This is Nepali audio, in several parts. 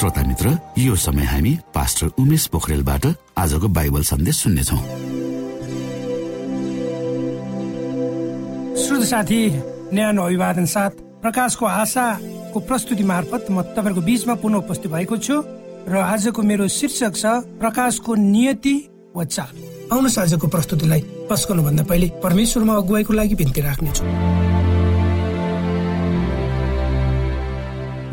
श्रोता मित्र यो समय हामी पास्टर उमेश पोखरेलबाट आजको बाइबल सन्देश सुन्नेछौ। साथी न्यानो अभिवादन साथ प्रकाशको आशाको प्रस्तुति मार्फत म तपाईँको बीचमा पुनः उपस्थित भएको छु र आजको मेरो शीर्षक छ प्रकाशको नियति वा चाल। आउनुहोस् आजको प्रस्तुतिलाई पस्कनु भन्दा पहिले परमेश्वरमा अगुवाईको लागि बिन्ती राख्नेछु।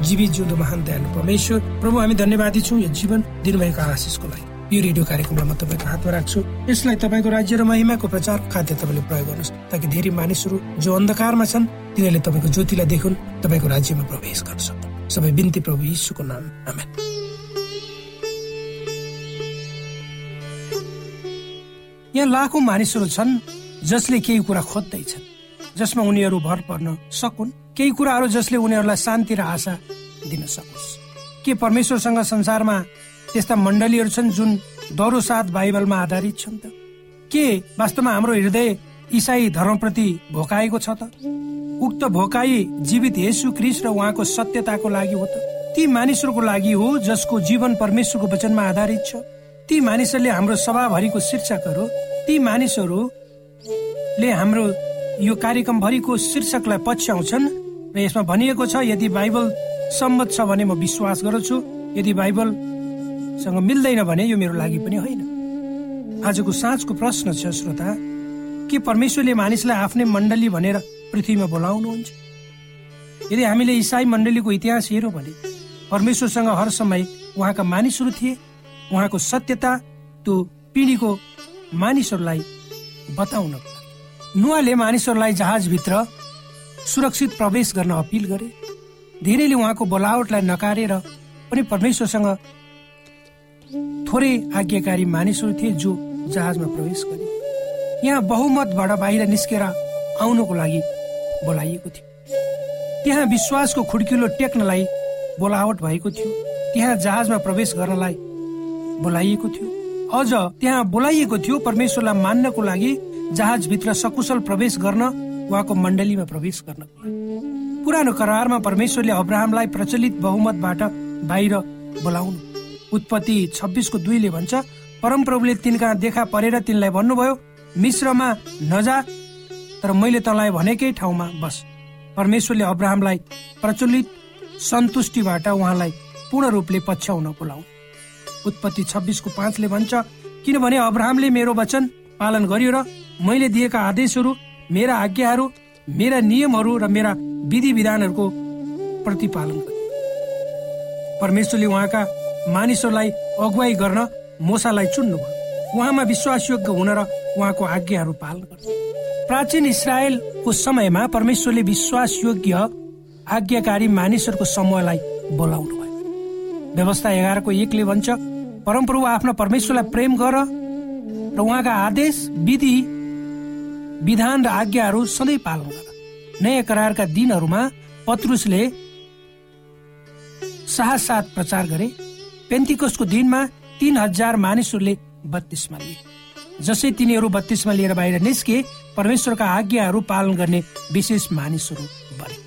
जीवित जिउँदो महान दयालु परमेश्वर। प्रभु हामी धन्यवादी छौँ यो जीवन दिनुभएको आशिषको लागि। यो रेडियो कार्यक्रमलाई म तपाईँको हातमा राख्छु। यसलाई तपाईँको राज्य र महिमाको प्रचार खाद्य तपाईँले प्रयोग गर्नुहोस् ताकि धेरै मानिसहरू जो अन्धकारमा छन् तिनीहरूले तपाईँको ज्योतिलाई देखुन् तपाईँको राज्यमा प्रवेश गर्न सक्नु सबै बिन्ती प्रभु यीशुको नाम। आमेन। यहाँ लाखौँ मानिसहरू छन् जसले केही कुरा खोज्दैछन्। जसमा उनीहरू भर पर्न सकुन् केही कुराहरू जसले उनीहरूलाई शान्ति र आशा दिन सकोस्। के परमेश्वरसँग संसारमा त्यस्ता मण्डलीहरू छन् जुन दरो साथ बाइबलमा आधारित छन् त? के वास्तवमा हाम्रो हृदय इसाई धर्मप्रति भोकाएको छ त? उक्त भोकाई जीवित येसु क्रिस र उहाँको सत्यताको लागि हो त? ती मानिसहरूको लागि हो जसको जीवन परमेश्वरको वचनमा आधारित छ। ती मानिसहरूले हाम्रो सभाभरिको शीर्षकहरू ती मानिसहरूले हाम्रो यो कार्यक्रमभरिको शीर्षकलाई पछ्याउँछन् र यसमा भनिएको छ यदि बाइबल सम्मत छ भने म विश्वास गर्छु यदि बाइबलसँग मिल्दैन भने यो मेरो लागि पनि होइन। आजको साँझको प्रश्न छ श्रोता के परमेश्वरले मानिसलाई आफ्नै मण्डली भनेर पृथ्वीमा बोलाउनुहुन्छ? यदि हामीले इसाई मण्डलीको इतिहास हेरौँ भने परमेश्वरसँग हर समय उहाँका मानिसहरू थिए उहाँको सत्यता त्यो पिँढीको मानिसहरूलाई बताउनको नुवाले मानिसहरूलाई जहाजभित्र सुरक्षित प्रवेश गर्न अपिल गरे। धेरैले उहाँको बोलावटलाई नकारेर पनि परमेश्वरसँग थोरै आज्ञाकारी मानिसहरू थिए जो जहाजमा प्रवेश गरे। यहाँ बहुमतबाट बाहिर निस्केर आउनको लागि बोलाइएको थियो। त्यहाँ विश्वासको खुड्किलो टेक्नलाई बोलावट भएको थियो। त्यहाँ जहाजमा प्रवेश गर्नलाई बोलाइएको थियो। अझ त्यहाँ बोलाइएको थियो परमेश्वरलाई मान्नको लागि जहाजभित्र सकुशल प्रवेश गर्न उहाँको मण्डलीमा प्रवेश गर्न। पुरानो करारमा परमेश्वरले अब्राहमलाई प्रचलित बहुमतबाट बाहिर बोलाउनु। उत्पत्ति छब्बिसको दुईले भन्छ परमप्रभुले तिनका देखा परेर तिनलाई भन्नुभयो मिश्रमा नजा तर मैले तँलाई भनेकै ठाउँमा बस। परमेश्वरले अब्राहमलाई प्रचलित सन्तुष्टिबाट उहाँलाई पूर्ण रूपले पछ्याउन बोलाउ उत्पत्ति छब्बिसको पाँचले भन्छ किनभने अब्राहमले मेरो वचन पालन गर्यो र मैले दिएका आदेशहरू मेरा आज्ञाहरू मेरा नियमहरू र मेरा विधि विधानहरूको प्रतिपालन परमेश्वरले उहाँका मानिसहरूलाई अगुवाई गर्न मोसालाई चुन्नुभयो। उहाँमा विश्वासयोग्य हुन र उहाँको आज्ञाहरू पालन गर्नु प्राचीन इसरायलको समयमा परमेश्वरले विश्वासयोग्य आज्ञाकारी मानिसहरूको समूहलाई बोलाउनु भयो व्यवस्था एघारको एकले भन्छ परमप्रभु आफ्ना परमेश्वरलाई प्रेम गर र उहाँका आदेश विधि विधान र आज्ञाहरू सधैँ पालन गर नयाँ करारका दिनहरूमा पत्रुसले साहस साथ प्रचार गरे। पेन्तिकोसको दिनमा तीन हजार मानिसहरूले बत्तीसमा लिए। जसै तिनीहरू बत्तीसमा लिएर बाहिर निस्के परमेश्वरका आज्ञाहरू पालन गर्ने विशेष मानिसहरू बने।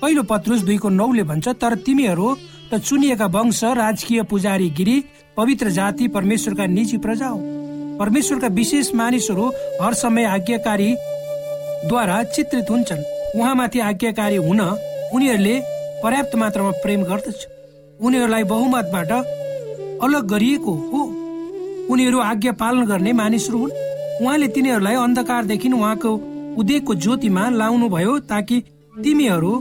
पहिलो पत्रुस दुईको नौले भन्छ तर तिमीहरू त चुनिएका वंश राजकीय पुजारी गिरी पवित्र जाति परमेश्वरका निजी प्रजा हो। परमेश्वरका विशेष मानिसहरू हर समय आज्ञाकारीद्वारा चित्रित हुन्छन्। उहाँमाथि आज्ञाकारी हुन उनीहरूले पर्याप्त मात्रामा प्रेम गर्दछ। उनीहरूलाई बहुमतबाट अलग गरिएको हो। उनीहरू आज्ञा पालन गर्ने मानिसहरू हुन्। उहाँले तिनीहरूलाई अन्धकारदेखि उहाँको उदेकको ज्योतिमा लाउनु भयो ताकि तिमीहरू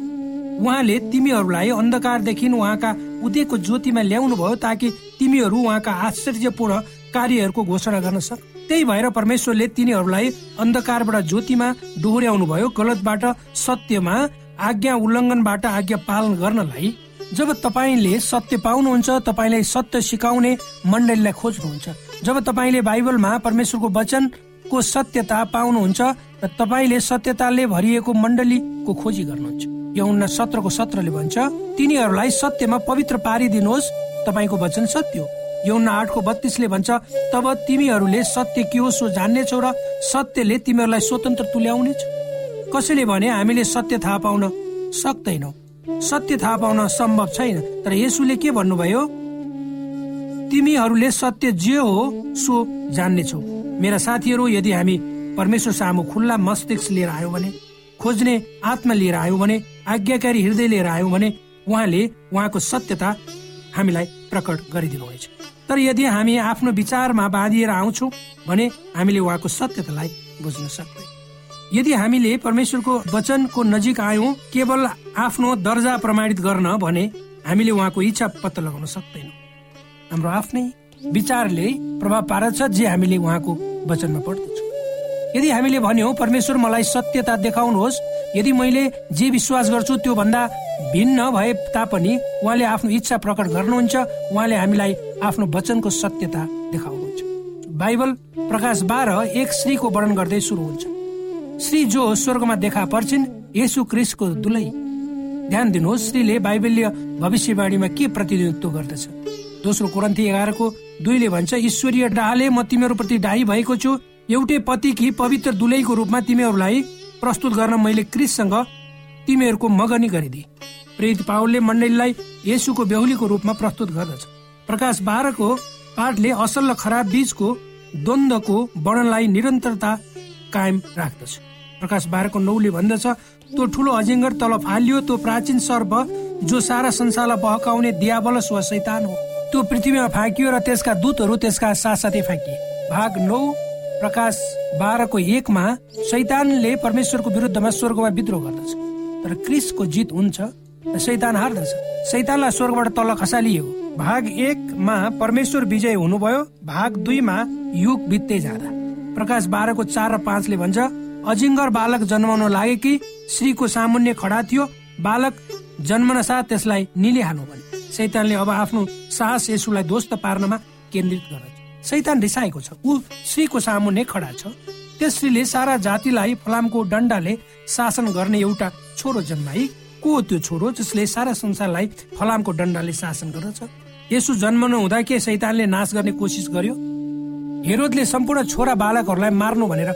उहाँले तिमीहरूलाई अन्धकारदेखि उहाँका उदेकको ज्योतिमा ल्याउनु भयो ताकि तिमीहरू उहाँका आश्चर्यपूर्ण कार्यहरूको घोषणा गर्न सक। त्यही भएर परमेश्वरले तिनीहरूलाई अन्धकारबाट ज्योतिमा डोहोर्याउनु भयो गलतबाट सत्यमा आज्ञा उल्लङ्घनबाट आज्ञा पालन गर्नलाई। जब तपाईँले सत्य पाउनुहुन्छ तपाईँलाई सत्य सिकाउने मण्डलीलाई खोज्नुहुन्छ। जब तपाईँले बाइबलमा परमेश्वरको वचनको सत्यता पाउनुहुन्छ र तपाईँले सत्यताले भरिएको मण्डलीको खोजी गर्नुहुन्छ। यौना सत्रको सत्रले भन्छ तिनीहरूलाई सत्यमा पवित्र पारिदिनुहोस् तपाईँको वचन सत्य हो। यौना आठको बत्तीसले भन्छ तब तिमीहरूले सत्य के हो सो जान्नेछौ र सत्यले तिमीहरूलाई स्वतन्त्र तुल्याउनेछ। कसैले भने हामीले सत्य थाहा पाउन सक्दैनौ सत्य थाहा पाउन सम्भव छैन। तर यसुले के भन्नुभयो? तिमीहरूले सत्य जे हो सो जान्नेछौ। मेरा साथीहरू यदि हामी परमेश्वर सामु खुल्ला मस्तिष्क लिएर आयौँ भने खोज्ने आत्मा लिएर आयौँ भने आज्ञाकारी हृदय लिएर आयौँ भने उहाँले उहाँको सत्यता हामीलाई प्रकट गरिदिनुहुनेछ तर यदि हामी आफ्नो विचारमा बाँधिएर आउँछौँ भने हामीले उहाँको सत्यतालाई बुझ्न सक्दैन। यदि हामीले परमेश्वरको वचनको नजिक आयौँ केवल आफ्नो दर्जा प्रमाणित गर्न भने हामीले उहाँको इच्छा पत्ता लगाउन सक्दैनौँ। हाम्रो आफ्नै विचारले प्रभाव पार्दछ जे हामीले उहाँको वचनमा पढ्दछौँ। यदि हामीले भन्यौँ परमेश्वर मलाई सत्यता देखाउनुहोस्। यदि मैले जे विश्वास गर्छु त्यो भन्दा भिन्न भए तापनि उहाँले आफ्नो इच्छा प्रकट गर्नुहुन्छ। उहाँले हामीलाई आफ्नो वचनको सत्यता देखाउनुहुन्छ। बाइबल प्रकाश बाह्र एक श्रीको वर्णन गर्दै सुरु हुन्छ। श्री जो स्वर्गमा देखा पर्छिन् यसु क्रिस्टको दुलै। ध्यान दिनुहोस् श्रीले बाइबलीय भविष्यवाणीमा के प्रतिनिधित्व गर्दछ। दोस्रो कुरन्थी एघारको दुईले भन्छ ईश्वरीय डाले म तिमीहरू प्रति डाही भएको छु। एउटै पति कि पवित्र दुलैको रूपमा तिमीहरूलाई प्रस्तुत गर्न मैले क्रिससँग तिमीहरूको मगनी गरिदिए। प्रेरित पावलले मण्डलीलाई यसुको बेहुलीको रूपमा प्रस्तुत गर्दछ। प्रकाश बाह्रको पाठले असल र खराब बीचको द्वन्द्वको वर्णनलाई निरन्तरता कायम राख्दछ। प्रकाश बाह्रको नौले भन्दछ त्यो ठुलो अजिङ्गर तल फालियो त्यो प्राचीन सर्प जो सारा संसारलाई बहकाउने दियाबलस वा शैतान हो। त्यो पृथ्वीमा फ्याँकियो र त्यसका दूतहरू त्यसका साथसाथै फ्याँकिए भाग नौ प्रकाश बाह्रको एकमा शैतानले परमेश्वरको विरुद्धमा स्वर्गमा विद्रोह गर्दछ। तर क्रिसको जित हुन्छ र शैतान हार्दछ। शैतानलाई स्वर्गबाट तल खसालियो। भाग एकमा परमेश्वर विजय हुनुभयो। भाग दुईमा युग बित्दै जाँदा। प्रकाश बाह्रको चार र पाँचले भन्छ अजिङ्गर बालक जन्माउन लागे कि? श्रीको सामुन्य खडा थियो। बालक जन्मन साथ त्यसलाई निलिहाल्नु भने। शैतानले अब आफ्नो साहस यसुलाई ध्वस्त पार्नमा केन्द्रित गर्दछ। शैतान रिसाएको छ। ऊ श्रीको सामुन्ने खडा छ। त्यस श्रीले सारा जातिलाई फलामको डन्डाले शासन गर्ने एउटा छोरो जन्माई। को त्यो छोरो जसले सारा संसारलाई फलामको डन्डाले शासन गर्दछ? यसो जन्मनु हुँदा के शैतानले नाश गर्ने कोसिस गर्यो? हेरोदले सम्पूर्ण छोरा बालकहरूलाई मार्नु भनेर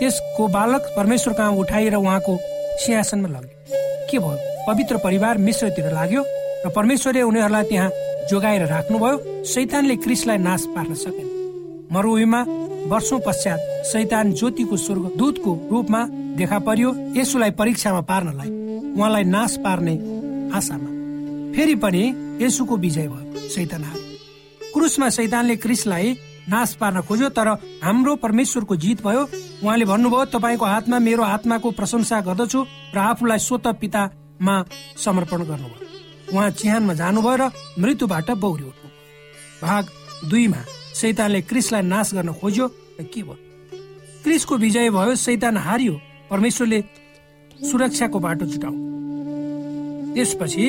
त्यसको बालक परमेश्वर कहाँ उठाएर उहाँको सिंहासनमा लग्यो? के भयो? पवित्र परिवार मिश्रतिर लाग्यो र परमेश्वरले उनीहरूलाई त्यहाँ जोगाएर राख्नुभयो? शैतानले क्रिसलाई नाश पार्न सकेन। मरुभूमिमा वर्षौं पश्चात शैतान ज्योतिको स्वर्ग दूतको रूपमा देखा पर्यो यसुलाई परीक्षामा पार्नलाई। उहाँलाई नाश पार्ने आशामा। फेरि पनि यसुको विजय भयो हारे। क्रुसमा शैतानले क्रिसलाई नाश पार्न खोज्यो तर हाम्रो परमेश्वरको जित भयो। उहाँले भन्नुभयो तपाईँको हातमा मेरो आत्माको प्रशंसा गर्दछु र आफूलाई स्वत पितामा समर्पण गर्नुभयो। उहाँ चिहानमा जानुभयो र मृत्युबाट बौरी उठ्नु भाग दुईमा। शैतानले क्रिसलाई नाश गर्न खोज्यो र के भयो? क्रिसको विजय भयो शैतान हारियो परमेश्वरले सुरक्षाको बाटो जुटाउ त्यसपछि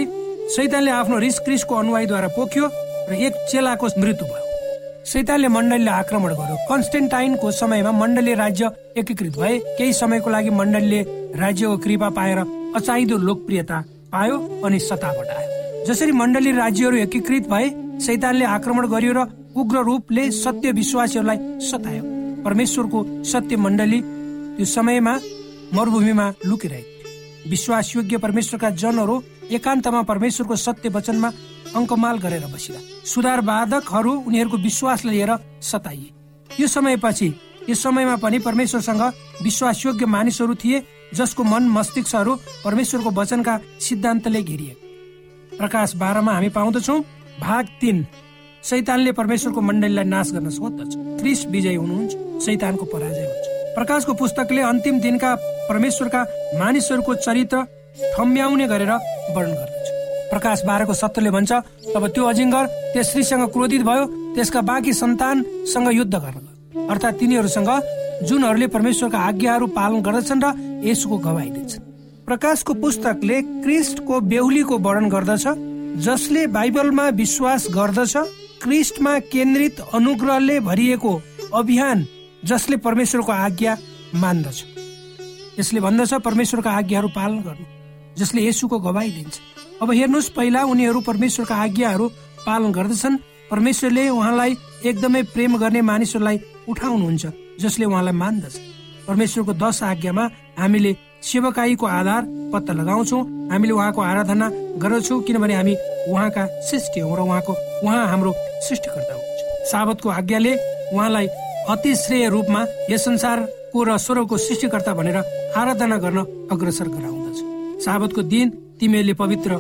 शैतानले आफ्नो रिस क्रिसको अनुयायीद्वारा पोख्यो र एक चेलाको मृत्यु भयो। शैतानले मण्डलीलाई आक्रमण गर्यो। कन्स्टेन्टाइनको समयमा मण्डलीय राज्य एकीकृत भए। केही समयको लागि मण्डलीले राज्यको कृपा पाएर अचाहिँदो लोकप्रियता पायो अनि सत्ताबाट आयो। जसरी मण्डली राज्यहरू एकीकृत भए शैतानले आक्रमण गरियो र उग्र रूपले सत्य विश्वासीहरूलाई सतायो। परमेश्वरको सत्य मण्डली त्यो समयमा मरुभूमिमा लुकिरहेको थियो विश्वासयोग्य परमेश्वरका जनहरू एकान्तमा परमेश्वरको सत्य वचनमा अङ्कमाल गरेर बसिरहे सुधारवादकहरू उनीहरूको विश्वासलाई लिएर सताइए। यो समयपछि यो समयमा पनि परमेश्वरसँग विश्वासयोग्य मानिसहरू थिए जसको मन मस्तिष्कहरू परमेश्वरको वचनका सिद्धान्तले घेरिए। प्रकाश बाह्रमा हामी पाउँदछौ भाग तिन। शैतानले परमेश्वरको मण्डलीलाई नाश गर्न सोध्दछ। क्रिस विजय हुनुहुन्छ शैतानको पराजय हुन्छ। प्रकाशको पुस्तकले अन्तिम दिनका परमेश्वरका मानिसहरूको चरित्र ठम्ब्याउने गरेर वर्णन गर्दछ। प्रकाश बाह्रको सत्यले भन्छ तब त्यो अजिङ्गर त्यस स्त्रीसँग क्रोधित भयो त्यसका बाँकी सन्तानसँग युद्ध गर्न अर्थात् तिनीहरूसँग जुनहरूले परमेश्वरका आज्ञाहरू पालन गर्दछन् र यसको गवाई दिन्छन् प्रकाशको पुस्तकले क्रिस्टको बेहुलीको वर्णन गर्दछ जसले बाइबलमा विश्वास गर्दछ क्रिस्टमा केन्द्रित अनुग्रहले भरिएको अभियान जसले परमेश्वरको आज्ञा मान्दछ। यसले भन्दछ परमेश्वरका आज्ञाहरू पालन गर्नु जसले यसुको गवाई दिन्छ। अब हेर्नुहोस् पहिला उनीहरू परमेश्वरका आज्ञाहरू पालन गर्दछन्। परमेश्वरले उहाँलाई एकदमै प्रेम गर्ने मानिसहरूलाई उठाउनुहुन्छ जसले उहाँलाई मान्दछ। परमेश्वरको दश आज्ञामा हामीले सेवकाईको आधार पत्ता लगाउँछौ। हामीले उहाँको आराधना गर्दछौँ किनभने हामी उहाँका सृष्टि हौ र उहाँको उहाँ हाम्रो सृष्टिकर्ता हुनुहुन्छ। साबतको आज्ञाले उहाँलाई अतिश्रेय रूपमा यस संसारको र स्वरको सृष्टिकर्ता भनेर आराधना गर्न अग्रसर गराउँदछ। साबतको दिन तिमीहरूले पवित्र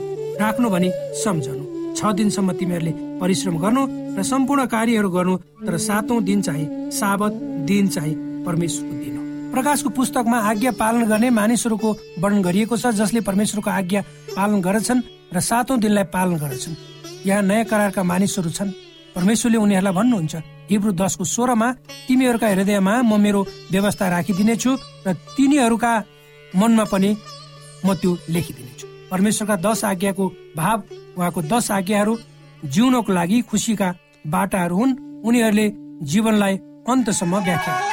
राख्नु भनी सम्झनु। छ दिनसम्म तिमीहरूले परिश्रम गर्नु र सम्पूर्ण कार्यहरू गर्नु तर सातौं दिन चाहिँ साबत दिन चाहिँ परमेश्वरको दिन प्रकाशको पुस्तकमा आज्ञा पालन गर्ने मानिसहरूको वर्णन गरिएको छ जसले परमेश्वरको आज्ञा पालन गर्दछन्। र सातौं दिनलाई पालन गर्दछन्। यहाँ नयाँ करारका मानिसहरू छन्। परमेश्वरले उनीहरूलाई भन्नुहुन्छ हिब्रू दसको सोह्रमा तिमीहरूका हृदयमा म मेरो व्यवस्था राखिदिनेछु र तिनीहरूका मनमा पनि म त्यो लेखिदिनेछु। परमेश्वरका दश आज्ञाको भाव उहाँको दश आज्ञाहरू जिउनको लागि खुसीका बाटाहरू हुन्। उनीहरूले जीवनलाई अन्तसम्म व्याख्या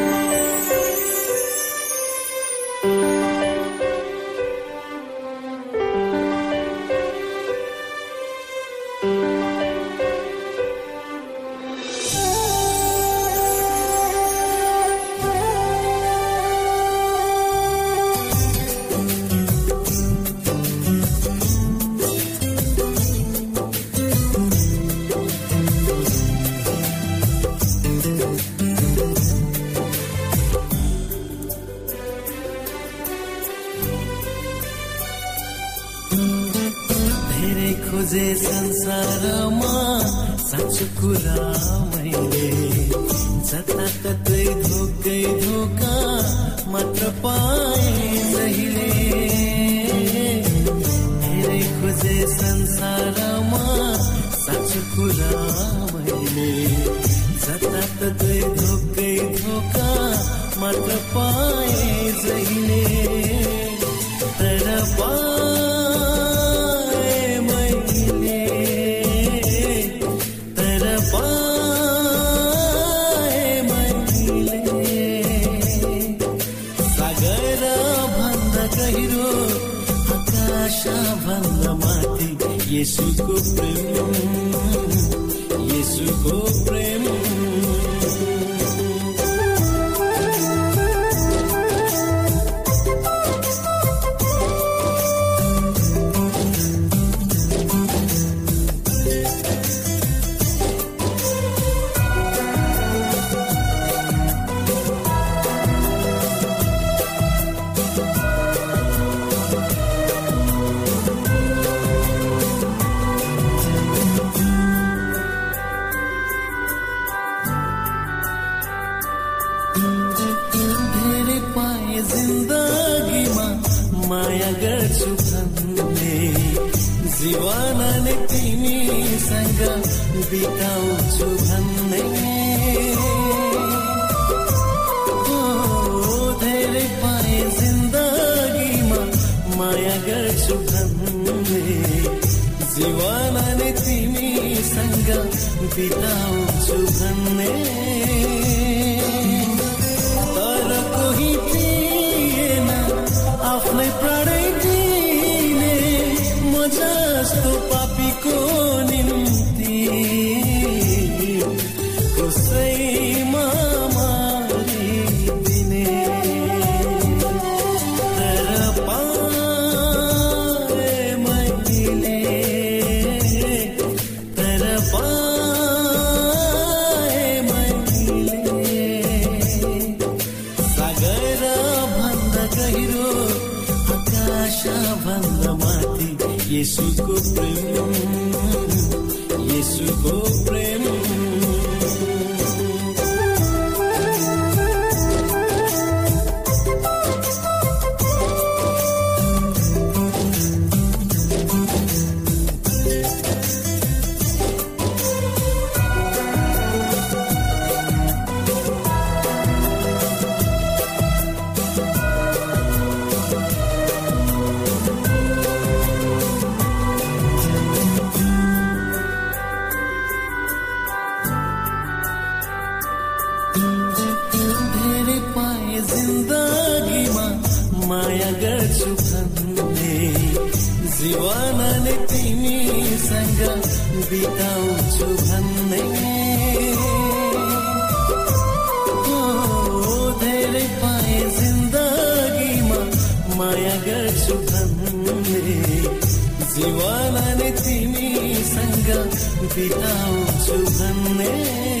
मत पाए जहिले। तरपाए महिले तरपाए महिले सागर भन्द गहिरो आकाश भन्द माथि येसुको प्रेम येसुको प्रेम बिताउँछु भन्ने। धेरै पाए जिन्दगीमा माया गर्छु भन्ने जीवन नै तिमीसँग बिताउँछु भन्ने। बिताउँछु भन्ने धेरै पाए जिन्दगीमा माया गर्छु भन्ने जीवन नै तिमीसँग बिताउँछु भन्ने